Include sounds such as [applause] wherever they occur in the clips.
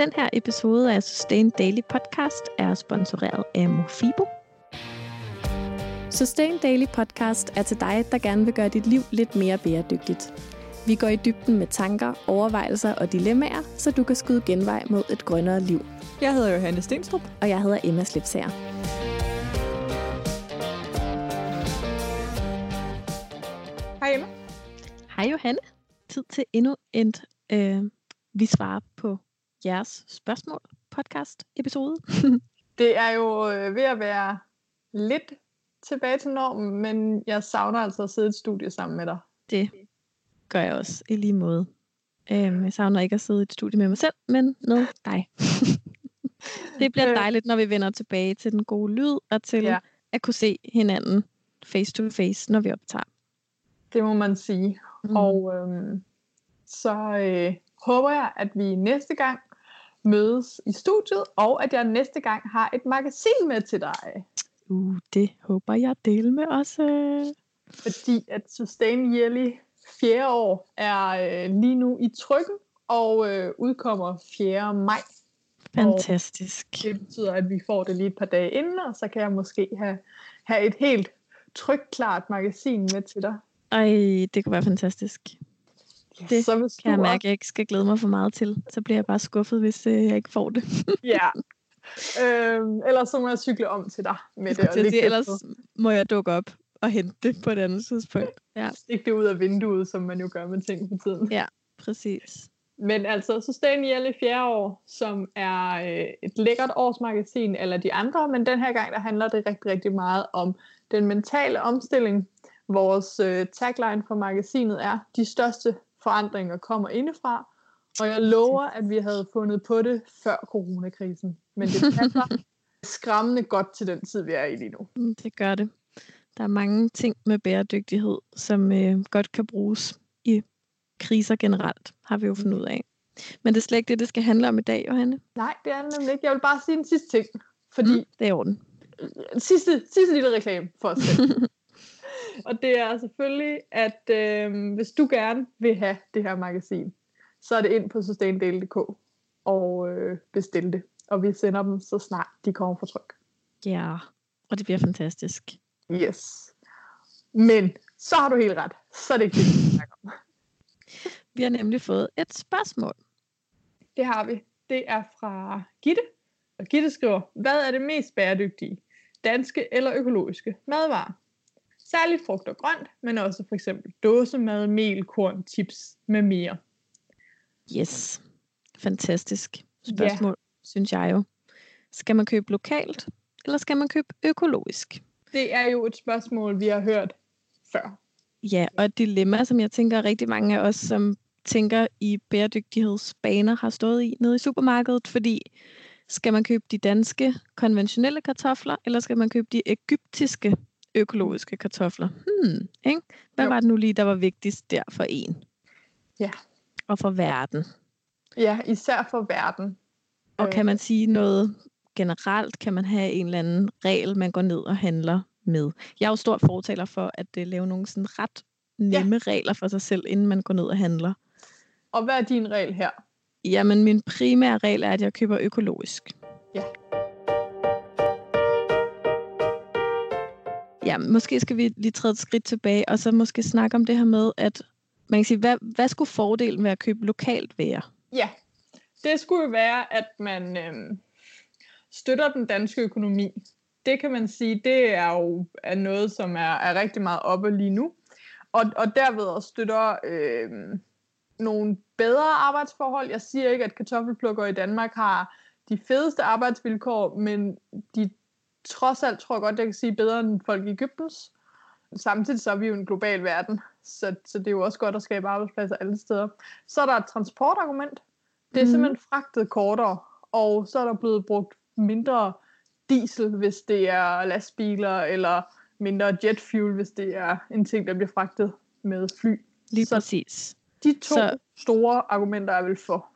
Den her episode af Sustain Daily Podcast er sponsoreret af Mofibo. Sustain Daily Podcast er til dig, der gerne vil gøre dit liv lidt mere bæredygtigt. Vi går i dybden med tanker, overvejelser og dilemmaer, så du kan skyde genvej mod et grønnere liv. Jeg hedder Johanne Stenstrup. Og jeg hedder Emma Slipsager. Hej Emma. Hej Johanne. Tid til endnu et øh, Vi svarer på jeres spørgsmål podcast episode. [laughs] det er jo øh, ved at være lidt tilbage til normen, men jeg savner altså at sidde i et studie sammen med dig. Det gør jeg også i lige måde. Øhm, jeg savner ikke at sidde i et studie med mig selv, men med dig. [laughs] det bliver øh. dejligt, når vi vender tilbage til den gode lyd, og til ja. at kunne se hinanden face to face, når vi optager. Det må man sige. Mm. Og øhm, så øh, håber jeg, at vi næste gang mødes i studiet, og at jeg næste gang har et magasin med til dig. Uh, det håber jeg del med også. Fordi at Sustain Yearly fjerde år er øh, lige nu i trykken, og øh, udkommer 4. maj. Fantastisk. Og det betyder, at vi får det lige et par dage inden, og så kan jeg måske have, have et helt trykklart magasin med til dig. Ej, det kunne være fantastisk. Det så hvis kan jeg mærke, at jeg ikke skal glæde mig for meget til. Så bliver jeg bare skuffet, hvis øh, jeg ikke får det. [laughs] ja. Øhm, ellers så må jeg cykle om til dig med det. Og det, det ellers på. må jeg dukke op og hente det på et andet tidspunkt. Ja. Stik det ud af vinduet, som man jo gør med ting på tiden. Ja, præcis. Men altså, Sustain i fjerde år, som er øh, et lækkert årsmagasin, eller de andre, men den her gang, der handler det rigtig, rigtig meget om den mentale omstilling. Vores øh, tagline for magasinet er, de største forandringer kommer indefra, og jeg lover, at vi havde fundet på det før coronakrisen. Men det passer [laughs] skræmmende godt til den tid, vi er i lige nu. Mm, det gør det. Der er mange ting med bæredygtighed, som øh, godt kan bruges i kriser generelt, har vi jo fundet ud af. Men det er slet ikke det, det skal handle om i dag, Johanne. Nej, det er det nemlig ikke. Jeg vil bare sige en sidste ting. Fordi mm, det er orden. Sidste, sidste lille reklame for os selv. [laughs] og det er selvfølgelig, at øh, hvis du gerne vil have det her magasin, så er det ind på sustaindale.dk og øh, bestil det. Og vi sender dem så snart de kommer fra tryk. Ja, og det bliver fantastisk. Yes. Men så har du helt ret. Så er det ikke det, vi snakker om. [laughs] Vi har nemlig fået et spørgsmål. Det har vi. Det er fra Gitte. Og Gitte skriver, hvad er det mest bæredygtige? Danske eller økologiske madvarer? Særligt frugt og grønt, men også for eksempel dåsemad, mel, korn, chips med mere. Yes. Fantastisk spørgsmål, ja. synes jeg jo. Skal man købe lokalt, eller skal man købe økologisk? Det er jo et spørgsmål, vi har hørt før. Ja, og et dilemma, som jeg tænker rigtig mange af os, som tænker i bæredygtighedsbaner, har stået i nede i supermarkedet, fordi skal man købe de danske konventionelle kartofler, eller skal man købe de egyptiske økologiske kartofler? Hmm, ikke? Hvad jo. var det nu lige, der var vigtigst der for en? Ja. Og for verden. Ja, især for verden. Og kan man sige noget generelt? Kan man have en eller anden regel, man går ned og handler med? Jeg er jo stor fortaler for at uh, lave nogle sådan ret nemme ja. regler for sig selv, inden man går ned og handler. Og hvad er din regel her? Jamen, min primære regel er, at jeg køber økologisk. Ja. Ja, måske skal vi lige træde et skridt tilbage, og så måske snakke om det her med, at man kan sige, hvad, hvad skulle fordelen ved at købe lokalt være? Ja, det skulle jo være, at man øh, støtter den danske økonomi. Det kan man sige, det er jo er noget, som er, er rigtig meget oppe lige nu. Og, og derved også støtter øh, nogle bedre arbejdsforhold. Jeg siger ikke, at kartoffelplukker i Danmark har de fedeste arbejdsvilkår, men de trods alt, tror jeg godt, jeg kan sige, bedre end folk i Ægyptens. Samtidig så er vi jo en global verden, så, så det er jo også godt at skabe arbejdspladser alle steder. Så er der et transportargument. Det er mm. simpelthen fragtet kortere, og så er der blevet brugt mindre diesel, hvis det er lastbiler, eller mindre jet fuel, hvis det er en ting, der bliver fragtet med fly. Lige så præcis. De to så, store argumenter er vel for.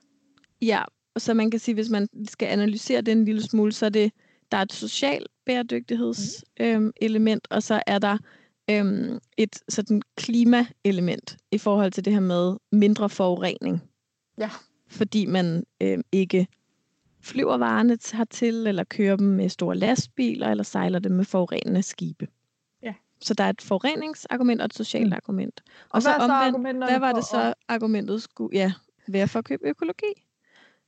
Ja, så man kan sige, hvis man skal analysere det en lille smule, så er det, der er et socialt bæredygtighedselement, mm. øhm, element, og så er der øhm, et sådan klimaelement i forhold til det her med mindre forurening. Ja. Fordi man øhm, ikke flyver varerne hertil, eller kører dem med store lastbiler, eller sejler dem med forurenende skibe. Ja. Så der er et forureningsargument og et socialt mm. argument. Og, og så hvad, så omvendt, argumenterne hvad var det så, argumentet skulle ja, være for at købe økologi?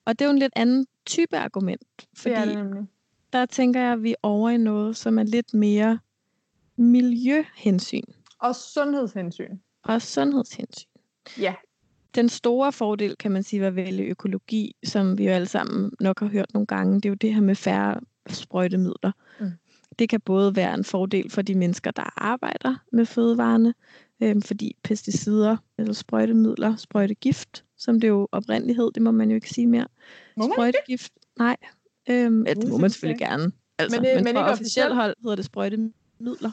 Og det er jo en lidt anden type argument, fordi Det er det nemlig. Der tænker jeg, at vi er over i noget, som er lidt mere miljøhensyn Og sundhedshensyn. og sundhedshensyn. Ja. Den store fordel, kan man sige, ved at vælge økologi, som vi jo alle sammen nok har hørt nogle gange, det er jo det her med færre sprøjtemidler. Mm. Det kan både være en fordel for de mennesker, der arbejder med fødevarene, øhm, fordi pesticider eller sprøjtemidler, sprøjtegift, som det jo oprindeligt hed, det må man jo ikke sige mere. Må man sprøjtegift, nej, øhm, ja, det må man selvfølgelig gerne. Altså, Men det- men, men men ikke officielt hold hedder det sprøjtemidler.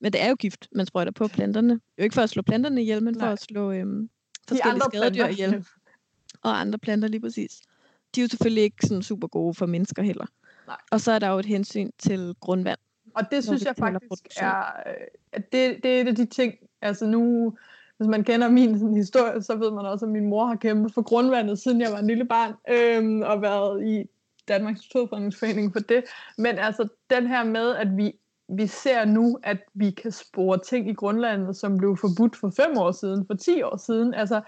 Men det er jo gift, man sprøjter på planterne. Jo ikke for at slå planterne ihjel, men for Nej. at slå øhm, forskellige skadedyr planter. ihjel. Og andre planter lige præcis. De er jo selvfølgelig ikke sådan super gode for mennesker heller. Nej. Og så er der jo et hensyn til grundvand. Og det synes jeg faktisk er, øh, at det, det er et af de ting, altså nu, hvis man kender min sådan, historie, så ved man også, at min mor har kæmpet for grundvandet, siden jeg var en lille barn, øhm, og været i Danmarks Naturfredningsforening for det. Men altså den her med, at vi, vi ser nu, at vi kan spore ting i grundlandet, som blev forbudt for fem år siden, for 10 år siden, altså,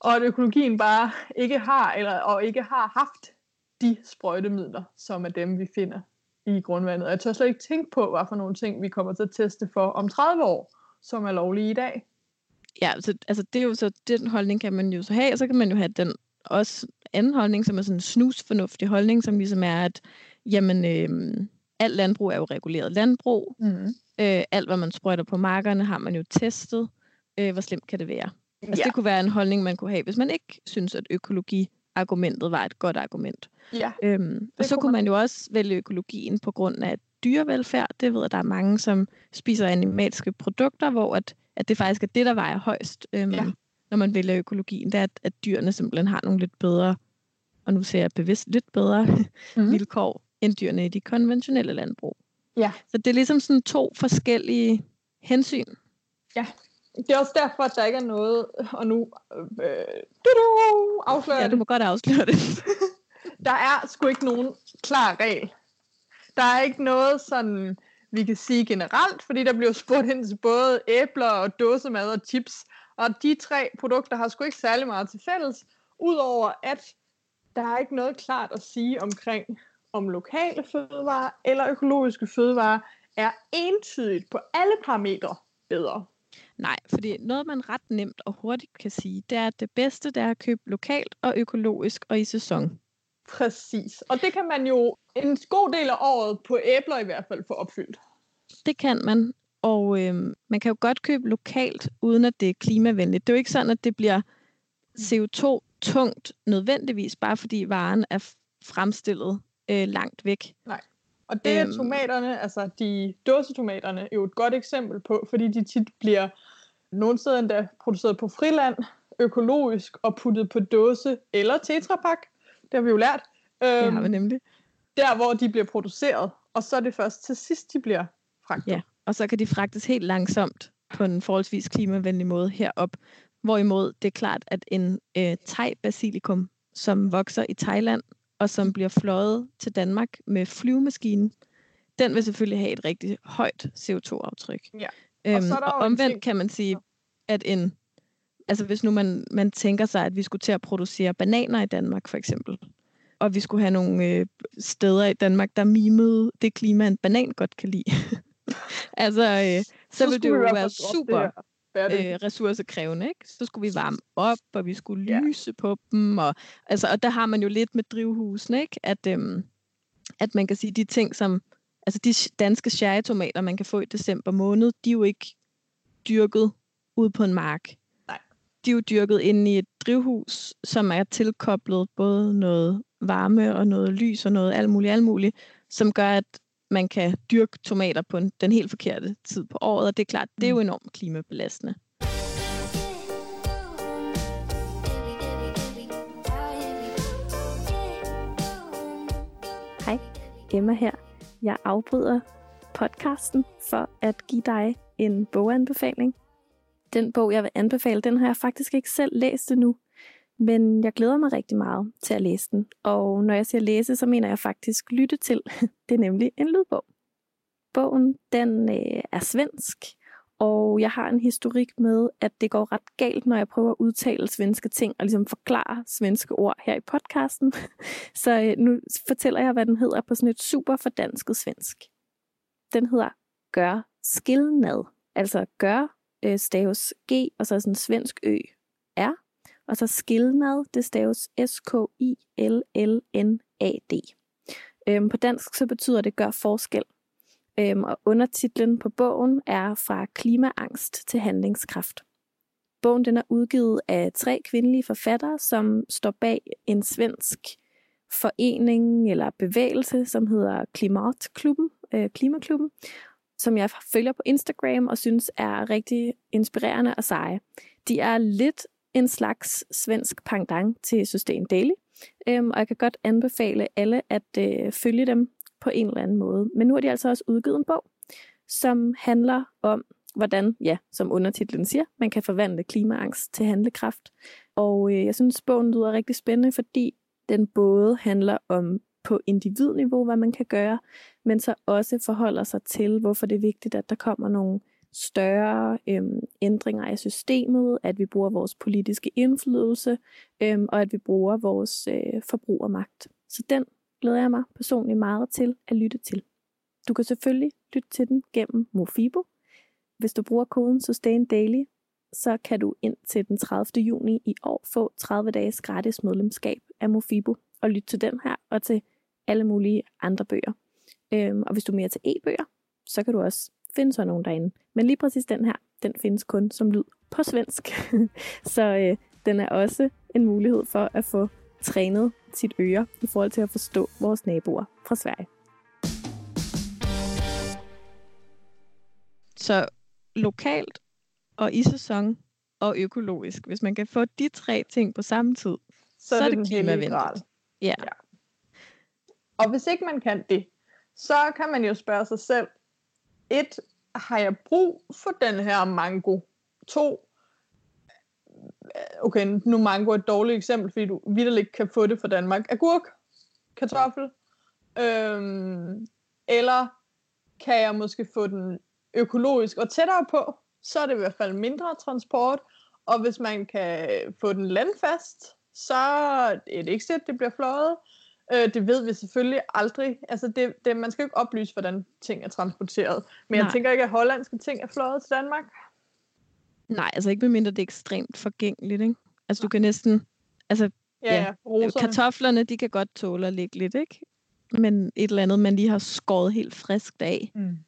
og at økologien bare ikke har, eller, og ikke har haft de sprøjtemidler, som er dem, vi finder i grundvandet. Og jeg tør slet ikke tænke på, hvad for nogle ting, vi kommer til at teste for om 30 år, som er lovlige i dag. Ja, så, altså det er jo så, den holdning kan man jo så have, og så kan man jo have den også anden holdning, som er sådan en snusfornuftig holdning, som ligesom er, at jamen, øh, alt landbrug er jo reguleret landbrug. Mm. Øh, alt, hvad man sprøjter på markerne, har man jo testet. Øh, hvor slemt kan det være? Altså, Ja, Det kunne være en holdning, man kunne have, hvis man ikke synes, at økologi-argumentet var et godt argument. ja, Øhm, og så kunne kunne man- man jo også vælge økologien på grund af dyrevelfærd. Det ved jeg, der er mange, som spiser animalske produkter, hvor at, at det faktisk er det, der vejer højst, øhm, Ja. Når man vælger økologien. Det er, at, at dyrene simpelthen har nogle lidt bedre, og nu ser jeg bevidst lidt bedre [laughs] Mhm. vilkår, end dyrene i de konventionelle landbrug. Ja. Så det er ligesom sådan to forskellige hensyn. det er også derfor, at der ikke er noget, og nu øh, du, afslører Ja, du det. må godt afsløre det. [laughs] Der er sgu ikke nogen klar regel. Der er ikke noget sådan, vi kan sige generelt, fordi der bliver spurgt ind til både æbler og dåsemad og chips. Og de tre produkter har sgu ikke særlig meget til fælles, udover at der er ikke noget klart at sige omkring, om lokale fødevarer eller økologiske fødevarer er entydigt på alle parametre bedre. Nej, fordi noget, man ret nemt og hurtigt kan sige, det er, at det bedste det er at købe lokalt og økologisk og i sæson. Præcis. Og det kan man jo en god del af året på æbler i hvert fald få opfyldt. Det kan man, og øhm, man kan jo godt købe lokalt, uden at det er klimavenligt. Det er jo ikke sådan, at det bliver CO2-tungt nødvendigvis, bare fordi varen er fremstillet øh, langt væk. Og det er Øhm. tomaterne, altså de dåsetomaterne, jo et godt eksempel på, fordi de tit bliver nogle steder endda produceret på friland, økologisk og puttet på dåse eller tetrapak. Det har vi jo lært. Det Øhm, har vi nemlig. der, hvor de bliver produceret, og så er det først til sidst, de bliver fragtet. Ja. Og så kan de fragtes helt langsomt på en forholdsvis klimavenlig måde herop. Hvorimod det er klart, at en øh, thai-basilikum, som vokser i Thailand, og som bliver fløjet til Danmark med flyvemaskinen, den vil selvfølgelig have et rigtig højt CO2-aftryk. Ja. Øhm, så er der og jo en omvendt ting- kan man sige, at en, altså hvis nu man, man tænker sig, at vi skulle til at producere bananer i Danmark for eksempel, og vi skulle have nogle øh, steder i Danmark, der mimede det klima, en banan godt kan lide. [laughs] altså, øh, så, så ville det jo være super øh, ressourcekrævende, ikke? Så skulle vi varme op, og vi skulle Ja. lyse på dem, og, altså, og der har man jo lidt med drivhusene, ikke? At, øhm, at man kan sige, de ting, som, altså de danske cherrytomater, man kan få i december måned, de er jo ikke dyrket ude på en mark. Nej. De er jo dyrket inde i et drivhus, som er tilkoblet både noget varme og noget lys og noget alt muligt, alt muligt, som gør, at man kan dyrke tomater på en, den helt forkerte tid på året, og det er klart, det er jo enormt klimabelastende. Hej, Emma her. Jeg afbryder podcasten for at give dig en boganbefaling. Den bog, jeg vil anbefale, den har jeg faktisk ikke selv læst endnu. Men jeg glæder mig rigtig meget til at læse den. Og når jeg siger læse, så mener jeg faktisk lytte til. [laughs] Det er nemlig en lydbog. Bogen den øh, er svensk, og jeg har en historik med, at det går ret galt, når jeg prøver at udtale svenske ting og ligesom forklare svenske ord her i podcasten. [laughs] Så øh, nu fortæller jeg, hvad den hedder på sådan et super fordansket svensk. Den hedder Gør skillnad. Altså gør øh, staves G, og så sådan svensk ø R. Og så skillnad, det staves S-K-I-L-L-N-A-D. Øhm, på dansk så betyder det gør forskel. Øhm, og undertitlen på bogen er Fra klimaangst til handlingskraft. Bogen den er udgivet af tre kvindelige forfattere, som står bag en svensk forening eller bevægelse, som hedder Klimatklubben, øh, Klimaklubben, som jeg følger på Instagram og synes er rigtig inspirerende og seje. De er lidt en slags svensk pangdang til System Daily, øhm, og jeg kan godt anbefale alle at øh, følge dem på en eller anden måde. Men nu har de altså også udgivet en bog, som handler om, hvordan, ja, som undertitlen siger, man kan forvandle klimaangst til handlekraft. Og øh, jeg synes, bogen lyder rigtig spændende, fordi den både handler om på individniveau, hvad man kan gøre, men så også forholder sig til, hvorfor det er vigtigt, at der kommer nogle større øhm, ændringer af systemet, at vi bruger vores politiske indflydelse, øhm, og at vi bruger vores øh, forbrugermagt. Så den glæder jeg mig personligt meget til at lytte til. Du kan selvfølgelig lytte til den gennem Mofibo. Hvis du bruger koden SustainDaily, så kan du ind til den 30. juni i år få 30 dages gratis medlemskab af Mofibo og lytte til den her og til alle mulige andre bøger. Øhm, og hvis du er mere til e-bøger, så kan du også finde sådan nogle derinde. Men lige præcis den her, den findes kun som lyd på svensk. [laughs] så øh, den er også en mulighed for at få trænet sit øre i forhold til at forstå vores naboer fra Sverige. Så lokalt og i sæson og økologisk, hvis man kan få de tre ting på samme tid, så, så er det, det klimavenligt. Ja. ja. Og hvis ikke man kan det, så kan man jo spørge sig selv, et, har jeg brug for den her mango? To, okay, nu mango er et dårligt eksempel, fordi du vidderligt kan få det fra Danmark. Agurk, kartoffel, øhm, eller kan jeg måske få den økologisk og tættere på, så er det i hvert fald mindre transport, og hvis man kan få den landfast, så er det ikke sikkert, det bliver fløjet. Øh, det ved vi selvfølgelig aldrig. Altså det, det, man skal jo ikke oplyse, hvordan ting er transporteret. Men Nej. jeg tænker ikke, at hollandske ting er fløjet til Danmark. Nej, altså ikke medmindre det er ekstremt forgængeligt, ikke? Altså du kan næsten... Altså, ja, ja kartoflerne, de kan godt tåle at ligge lidt, ikke? Men et eller andet, man lige har skåret helt friskt af, mm.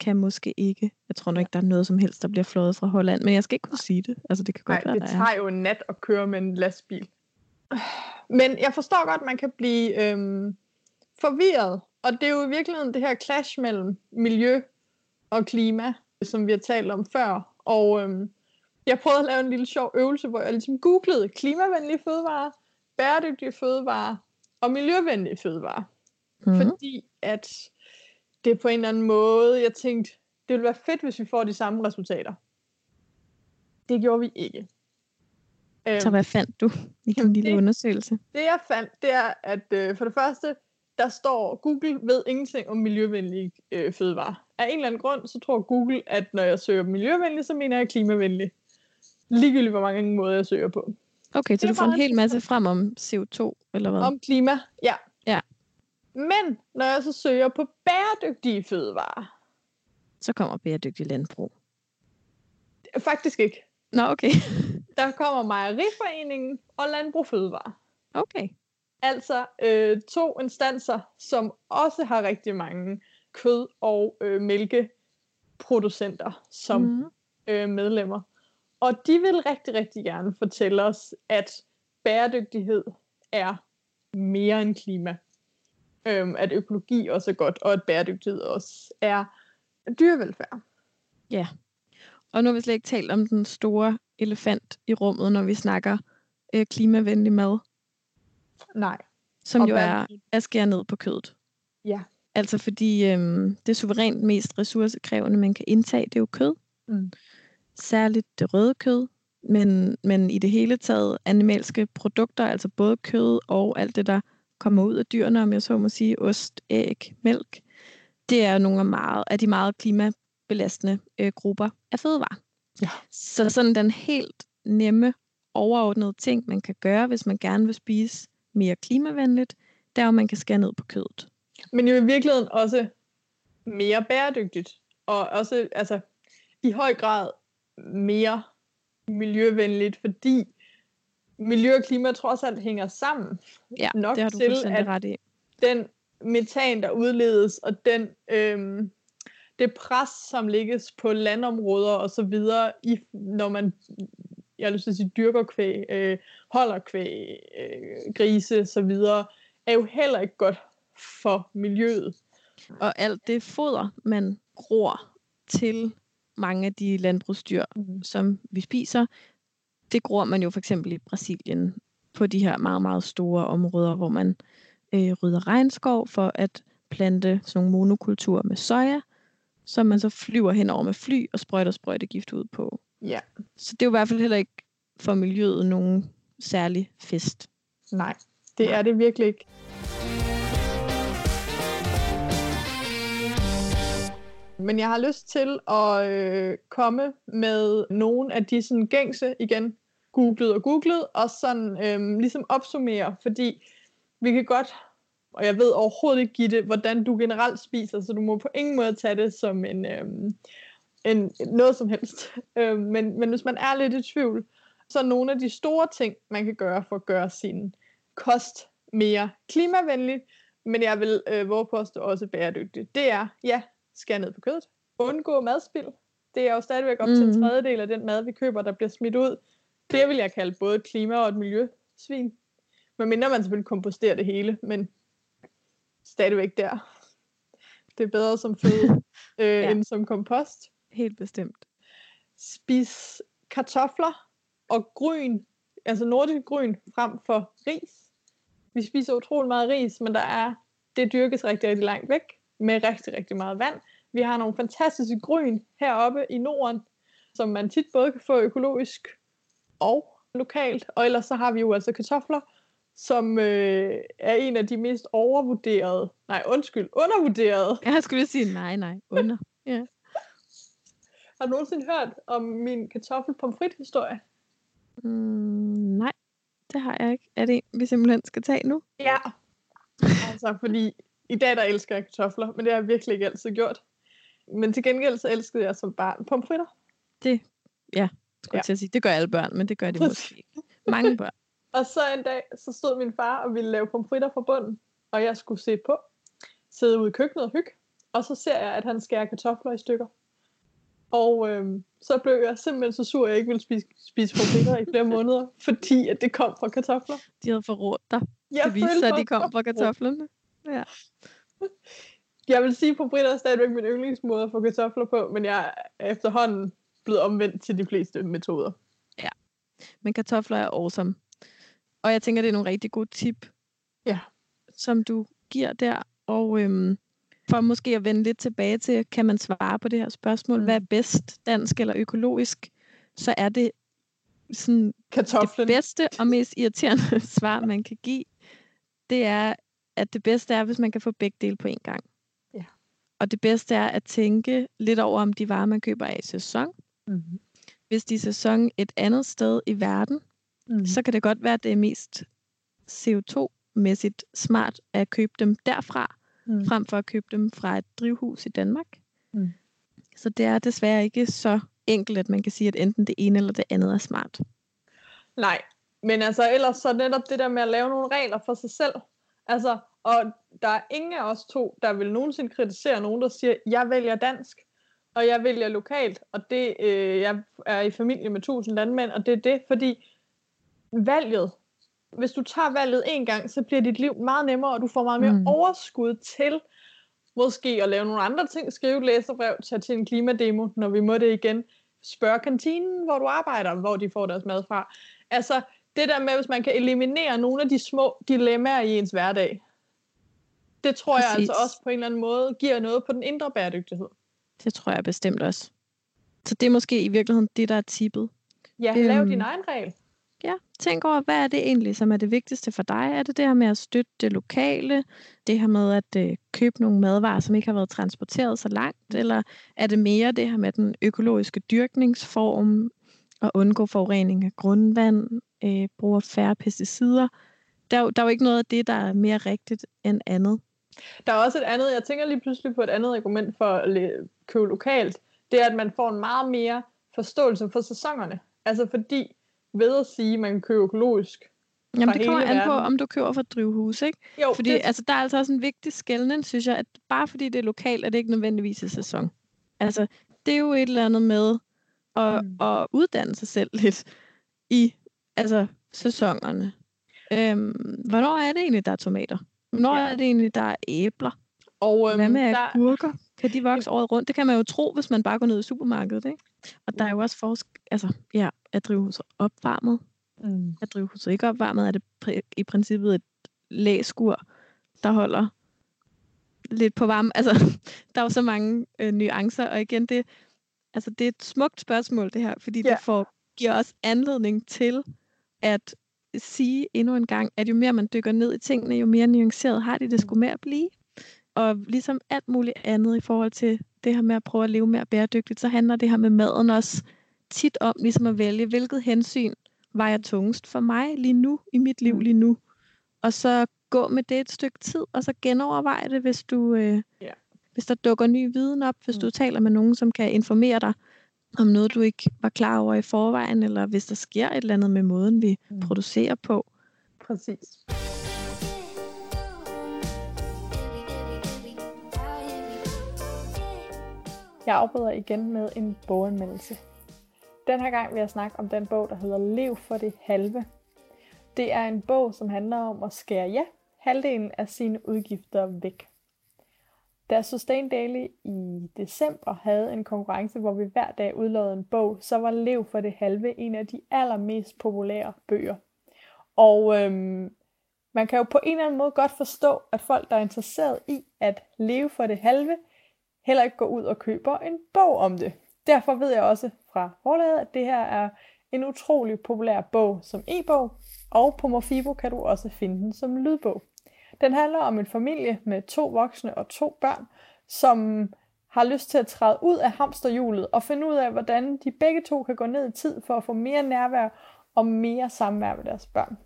kan måske ikke. Jeg tror nok ikke, der er noget som helst, der bliver flået fra Holland. Men jeg skal ikke kunne sige det. Altså det kan godt Nej, være, det tager jo en nat at køre med en lastbil. Men jeg forstår godt, at man kan blive øhm, forvirret. Og det er jo i virkeligheden det her clash mellem miljø og klima, som vi har talt om før. Og øhm, jeg prøvede at lave en lille sjov øvelse, hvor jeg ligesom googlede klimavenlige fødevarer, bæredygtige fødevarer og miljøvenlige fødevarer. Mm. Fordi at det på en eller anden måde, jeg tænkte, det ville være fedt, hvis vi får de samme resultater. Det gjorde vi ikke. Så hvad fandt du i din lille det, undersøgelse? Det jeg fandt, det er, at øh, for det første, der står, Google ved ingenting om miljøvenlige øh, fødevarer. Af en eller anden grund, så tror Google, at når jeg søger miljøvenlig, så mener jeg klimavenlig. Ligegyldigt, hvor mange måder jeg søger på. Okay, så du får en hel masse frem om CO2, eller hvad? Om klima, ja. Ja. Men når jeg så søger på bæredygtige fødevarer, så kommer bæredygtig landbrug. Faktisk ikke. Nå, okay. Der kommer Mejeriforeningen og Landbrug Fødevare. Okay. Altså øh, to instanser, som også har rigtig mange kød- og øh, mælkeproducenter som mm. øh, medlemmer. Og de vil rigtig, rigtig gerne fortælle os, at bæredygtighed er mere end klima. Øhm, at økologi også er godt, og at bæredygtighed også er dyrevelfærd. Ja, og nu har vi slet ikke talt om den store elefant i rummet, når vi snakker øh, klimavenlig mad. Nej. Som og jo er at skære ned på kødet. Ja. Altså fordi øhm, det suverænt mest ressourcekrævende, man kan indtage, det er jo kød. Mm. Særligt det røde kød, men, men i det hele taget animalske produkter, altså både kød og alt det, der kommer ud af dyrene, om jeg så må sige, ost, æg, mælk, det er nogle af, meget, af de meget klimabelastende øh, grupper af fødevarer. Ja. Så sådan den helt nemme, overordnede ting, man kan gøre, hvis man gerne vil spise mere klimavenligt, der er, at man kan skære ned på kødet. Men jo i virkeligheden også mere bæredygtigt, og også altså, i høj grad mere miljøvenligt, fordi miljø og klima trods alt hænger sammen. Ja, nok det har du til, at ret i. den metan, der udledes, og den, øhm, det pres, som lægges på landområder og så videre, i, når man jeg har lyst til at sige, dyrker kvæg, øh, holder kvæg, øh, grise så videre, er jo heller ikke godt for miljøet. Og alt det foder, man gror til mange af de landbrugsdyr, Mm. som vi spiser, det gror man jo for eksempel i Brasilien på de her meget, meget store områder, hvor man øh, rydder regnskov for at plante sådan nogle monokulturer med soja, som man så flyver henover med fly og sprøjter sprøjtegift ud på. Ja, Så det er jo i hvert fald heller ikke for miljøet nogen særlig fest. nej, det er det virkelig ikke. Men jeg har lyst til at øh, komme med nogle af de sådan, gængse, igen, googlet og googlet, og sådan øh, ligesom opsummere, fordi vi kan godt, og jeg ved overhovedet ikke, Gitte, hvordan du generelt spiser, så du må på ingen måde tage det som en, øh, en noget som helst. [laughs] Øh, men, men hvis man er lidt i tvivl, så er nogle af de store ting, man kan gøre for at gøre sin kost mere klimavenlig, men jeg vil øh, våge påstå også bæredygtigt. Det er, ja, skære ned på kødet. Undgå madspild. Det er jo stadigvæk op mm. til en Mhm. tredjedel af den mad, vi køber, der bliver smidt ud. Det vil jeg kalde både et klima- og et miljøsvin. Men mindre man selvfølgelig komposterer det hele, men stadigvæk der. Det er bedre som føde, [laughs] øh, ja. end som kompost. Helt bestemt. Spis kartofler og gryn, altså nordisk gryn, frem for ris. Vi spiser utrolig meget ris, men der er, det dyrkes rigtig, rigtig langt væk, med rigtig, rigtig meget vand. Vi har nogle fantastiske gryn heroppe i Norden, som man tit både kan få økologisk og lokalt. Og ellers så har vi jo altså kartofler, som øh, er en af de mest overvurderede, nej undskyld, undervurderede. Jeg skulle sige nej, nej, under. [laughs] Har du nogensinde hørt om min kartoffelpomfrit historie? Mm, nej, det har jeg ikke. Er det en, vi simpelthen skal tage nu? Ja. altså, fordi i dag der elsker jeg kartofler, men det har jeg virkelig ikke altid gjort. Men til gengæld så elskede jeg som barn pomfritter. Det, ja, skulle Ja. ja. til at sige. Det gør alle børn, men det gør de [laughs] måske ikke. Mange børn. Og så en dag, så stod min far og ville lave pomfritter fra bunden, og jeg skulle se på, sidde ude i køkkenet og hygge, og så ser jeg, at han skærer kartofler i stykker. Og øhm, så blev jeg simpelthen så sur, at jeg ikke ville spise, spise pomfritter i flere måneder, [laughs] fordi at det kom fra kartofler. De havde forrådt dig. Jeg Det viste sig, at de kom fra kartoflerne. Ja. Jeg vil sige, at pomfritter er stadigvæk min yndlingsmåde at få kartofler på, men jeg er efterhånden blevet omvendt til de fleste metoder. Men kartofler er awesome. Og jeg tænker, det er nogle rigtig gode tip, Ja. som du giver der. Og øhm, for måske at vende lidt tilbage til, kan man svare på det her spørgsmål, Mm. mm. hvad er bedst, dansk eller økologisk, så er det sådan Kartoflen. det bedste og mest irriterende [laughs] svar, man kan give, det er, at det bedste er, hvis man kan få begge dele på en gang. Ja. Og det bedste er at tænke lidt over, om de varer, man køber er i sæson. Mm-hmm. Hvis de er i sæson et andet sted i verden, Mm. så kan det godt være, at det er mest CO2-mæssigt smart at købe dem derfra, Mm. frem for at købe dem fra et drivhus i Danmark. Mm. Så det er desværre ikke så enkelt, at man kan sige, at enten det ene eller det andet er smart. Nej, men altså ellers så netop det der med at lave nogle regler for sig selv. Altså, og der er ingen af os to, der vil nogensinde kritisere nogen, der siger, jeg vælger dansk, og jeg vælger lokalt, og det, øh, jeg er i familie med tusind landmænd, og det er det, fordi valget, hvis du tager valget en gang, så bliver dit liv meget nemmere, og du får meget mere mm. Overskud til måske at lave nogle andre ting, skrive et læserbrev, tage til en klimademo, når vi må det igen, spørg kantinen, hvor du arbejder, hvor de får deres mad fra. Altså, det der med, hvis man kan eliminere nogle af de små dilemmaer i ens hverdag, det tror jeg Præcis. altså også på en eller anden måde giver noget på den indre bæredygtighed. Det tror jeg bestemt også. Så det er måske i virkeligheden det, der er tippet. Ja, lav øhm, din egen regel. Ja, tænk over, hvad er det egentlig, som er det vigtigste for dig? Er det det her med at støtte det lokale? Det her med at øh, købe nogle madvarer, som ikke har været transporteret så langt? Eller er det mere det her med den økologiske dyrkningsform? At undgå forurening af grundvand? Øh, bruge færre pesticider? Der, der er jo ikke noget af det, der er mere rigtigt end andet. Der er også et andet, jeg tænker lige pludselig på et andet argument for at købe lokalt. Det er, at man får en meget mere forståelse for sæsonerne. Altså fordi ved at sige, at man kan købe økologisk Jamen, det kommer an på, om du køber fra drivhus, ikke? Jo, fordi det... altså, der er altså også en vigtig skældning, synes jeg, at bare fordi det er lokalt, er det ikke nødvendigvis i sæson. Altså, det er jo et eller andet med at, mm. at uddanne sig selv lidt i altså, sæsonerne. Øhm, hvornår er det egentlig, der er tomater? Hvornår ja. er det egentlig, der er æbler? Og øhm, Hvad med der... agurker? Kan de vokse året rundt? Det kan man jo tro, hvis man bare går ned i supermarkedet, ikke? Og der er jo også forskel, altså, ja, er drivhuset opvarmet? Mm. Er drivhuset ikke opvarmet? Er det pr- i princippet et læskur, der holder lidt på varme? Altså, [laughs] der er jo så mange øh, nuancer, og igen, det, altså, det er et smukt spørgsmål, det her, fordi ja. det får, giver os anledning til at sige endnu en gang, at jo mere man dykker ned i tingene, jo mere nuanceret har de det skulle med at blive. Og ligesom alt muligt andet i forhold til det her med at prøve at leve mere bæredygtigt, så handler det her med maden også tit om ligesom at vælge, hvilket hensyn vejer tungest for mig lige nu, i mit liv mm. lige nu. Og så gå med det et stykke tid, og så genoverveje det, hvis du... Øh, yeah. Hvis der dukker ny viden op, hvis mm. du taler med nogen, som kan informere dig om noget, du ikke var klar over i forvejen, eller hvis der sker et eller andet med måden, vi mm. producerer på. Præcis. Jeg afbryder igen med en boganmeldelse. Den her gang vil jeg snakke om den bog, der hedder Lev for det halve. Det er en bog, som handler om at skære ja, halvdelen af sine udgifter væk. Da Sustain Daily i december havde en konkurrence, hvor vi hver dag udlod en bog, så var Lev for det halve en af de allermest populære bøger. Og øhm, man kan jo på en eller anden måde godt forstå, at folk, der er interesseret i at leve for det halve, heller ikke går ud og køber en bog om det. Derfor ved jeg også fra forlaget, at det her er en utrolig populær bog som e-bog, og på Morfibo kan du også finde den som lydbog. Den handler om en familie med to voksne og to børn, som har lyst til at træde ud af hamsterhjulet og finde ud af, hvordan de begge to kan gå ned i tid for at få mere nærvær og mere samvær med deres børn.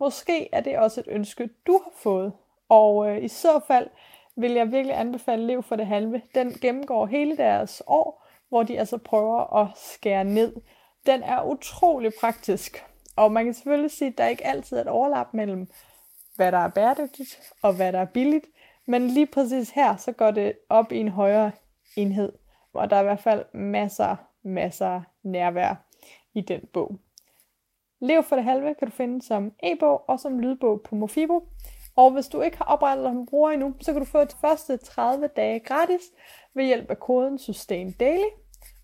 Måske er det også et ønske, du har fået, og øh, i så fald vil jeg virkelig anbefale Lev for det halve. Den gennemgår hele deres år, hvor de altså prøver at skære ned. Den er utrolig praktisk, og man kan selvfølgelig sige, at der ikke altid er et overlap mellem, hvad der er bæredygtigt og hvad der er billigt, men lige præcis her, så går det op i en højere enhed, og der er i hvert fald masser, masser nærvær i den bog. Lev for det halve kan du finde som e-bog og som lydbog på Mofibo. Og hvis du ikke har oprettet dig som bruger endnu, så kan du få de første 30 dage gratis ved hjælp af koden Sustain Daily.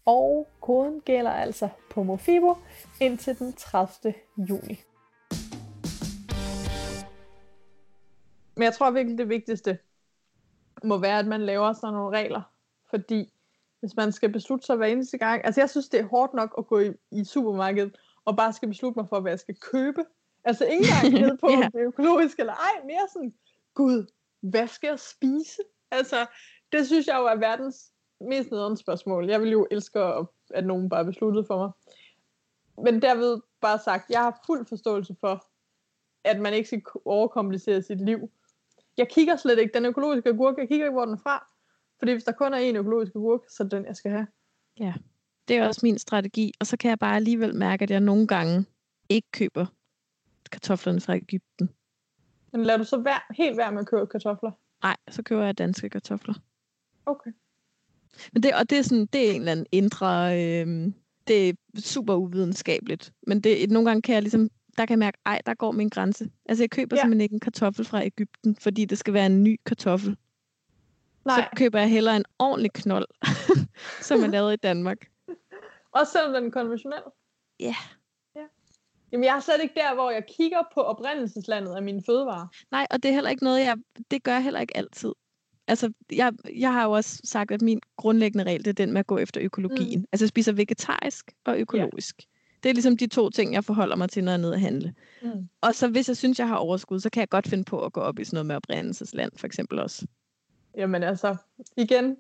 Og koden gælder altså på Mofibo indtil den 30. juni. Men jeg tror virkelig, det vigtigste må være, at man laver sådan nogle regler. Fordi hvis man skal beslutte sig hver eneste gang... Altså jeg synes, det er hårdt nok at gå i, i supermarkedet og bare skal beslutte mig for, hvad jeg skal købe. Altså ikke engang ned [laughs] på, yeah. det er økologisk eller ej, mere sådan, gud, hvad skal jeg spise? Altså, det synes jeg jo er verdens mest nederen spørgsmål. Jeg vil jo elske, at nogen bare besluttede for mig. Men derved bare sagt, jeg har fuld forståelse for, at man ikke skal overkomplicere sit liv. Jeg kigger slet ikke, den økologiske agurk, jeg kigger ikke, hvor den er fra. Fordi hvis der kun er en økologisk agurk, så er den, jeg skal have. Ja, det er også min strategi. Og så kan jeg bare alligevel mærke, at jeg nogle gange ikke køber kartoflerne fra Ægypten. Men lader du så vær, helt være med at købe kartofler? Nej, så køber jeg danske kartofler. Okay. Men det, og det er, sådan, det er en eller anden indre... Øh, det er super uvidenskabeligt. Men det, nogle gange kan jeg ligesom... Der kan jeg mærke, ej, der går min grænse. Altså, jeg køber ja. simpelthen ikke en kartoffel fra Ægypten, fordi det skal være en ny kartoffel. Nej. Så køber jeg hellere en ordentlig knold, [laughs] som er lavet i Danmark. [laughs] Også selvom den er konventionel? Ja. Yeah. Jamen, jeg er slet ikke der, hvor jeg kigger på oprindelseslandet af mine fødevarer. Nej, og det er heller ikke noget, jeg... Det gør jeg heller ikke altid. Altså, jeg, jeg har jo også sagt, at min grundlæggende regel, det er den med at gå efter økologien. Mm. Altså, jeg spiser vegetarisk og økologisk. Ja. Det er ligesom de to ting, jeg forholder mig til, når jeg er nede at handle. Mm. Og så hvis jeg synes, jeg har overskud, så kan jeg godt finde på at gå op i sådan noget med oprindelsesland, for eksempel også. Jamen altså, igen,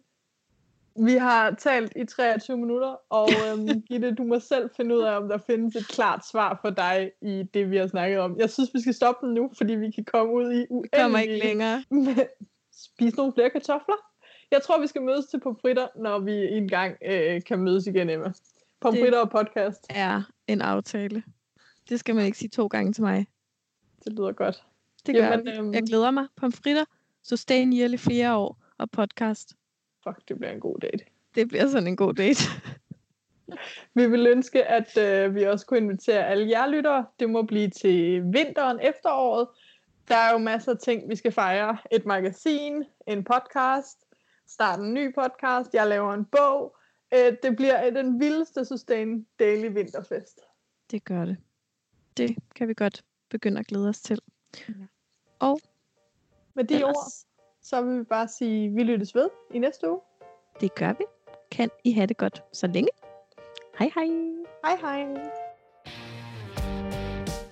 vi har talt i 23 minutter, og [laughs] øhm, Gitte, du må selv finde ud af, om der findes et klart svar for dig i det, vi har snakket om. Jeg synes, vi skal stoppe den nu, fordi vi kan komme ud i Vi kommer ikke længere. [laughs] spise nogle flere kartofler. Jeg tror, vi skal mødes til pomfritter, når vi en gang øh, kan mødes igen, Emma. Pomfritter og podcast. Er en aftale. Det skal man ikke sige to gange til mig. Det lyder godt. Det gør Jamen, Jamen, øhm, Jeg glæder mig. Pomfritter, sustain yearly flere år og podcast. Fuck, det bliver en god date. Det bliver sådan en god date. [laughs] Vi vil ønske, at øh, vi også kunne invitere alle jer lyttere. Det må blive til vinteren, efteråret. Der er jo masser af ting, vi skal fejre. Et magasin, en podcast, starte en ny podcast, jeg laver en bog. Øh, det bliver den vildeste Sustain Daily Vinterfest. Det gør det. Det kan vi godt begynde at glæde os til. Og Med de ord, ellers, så vil vi bare sige, vi lyttes ved i næste uge. det gør vi. Kan I have det godt så længe. Hej hej. Hej hej.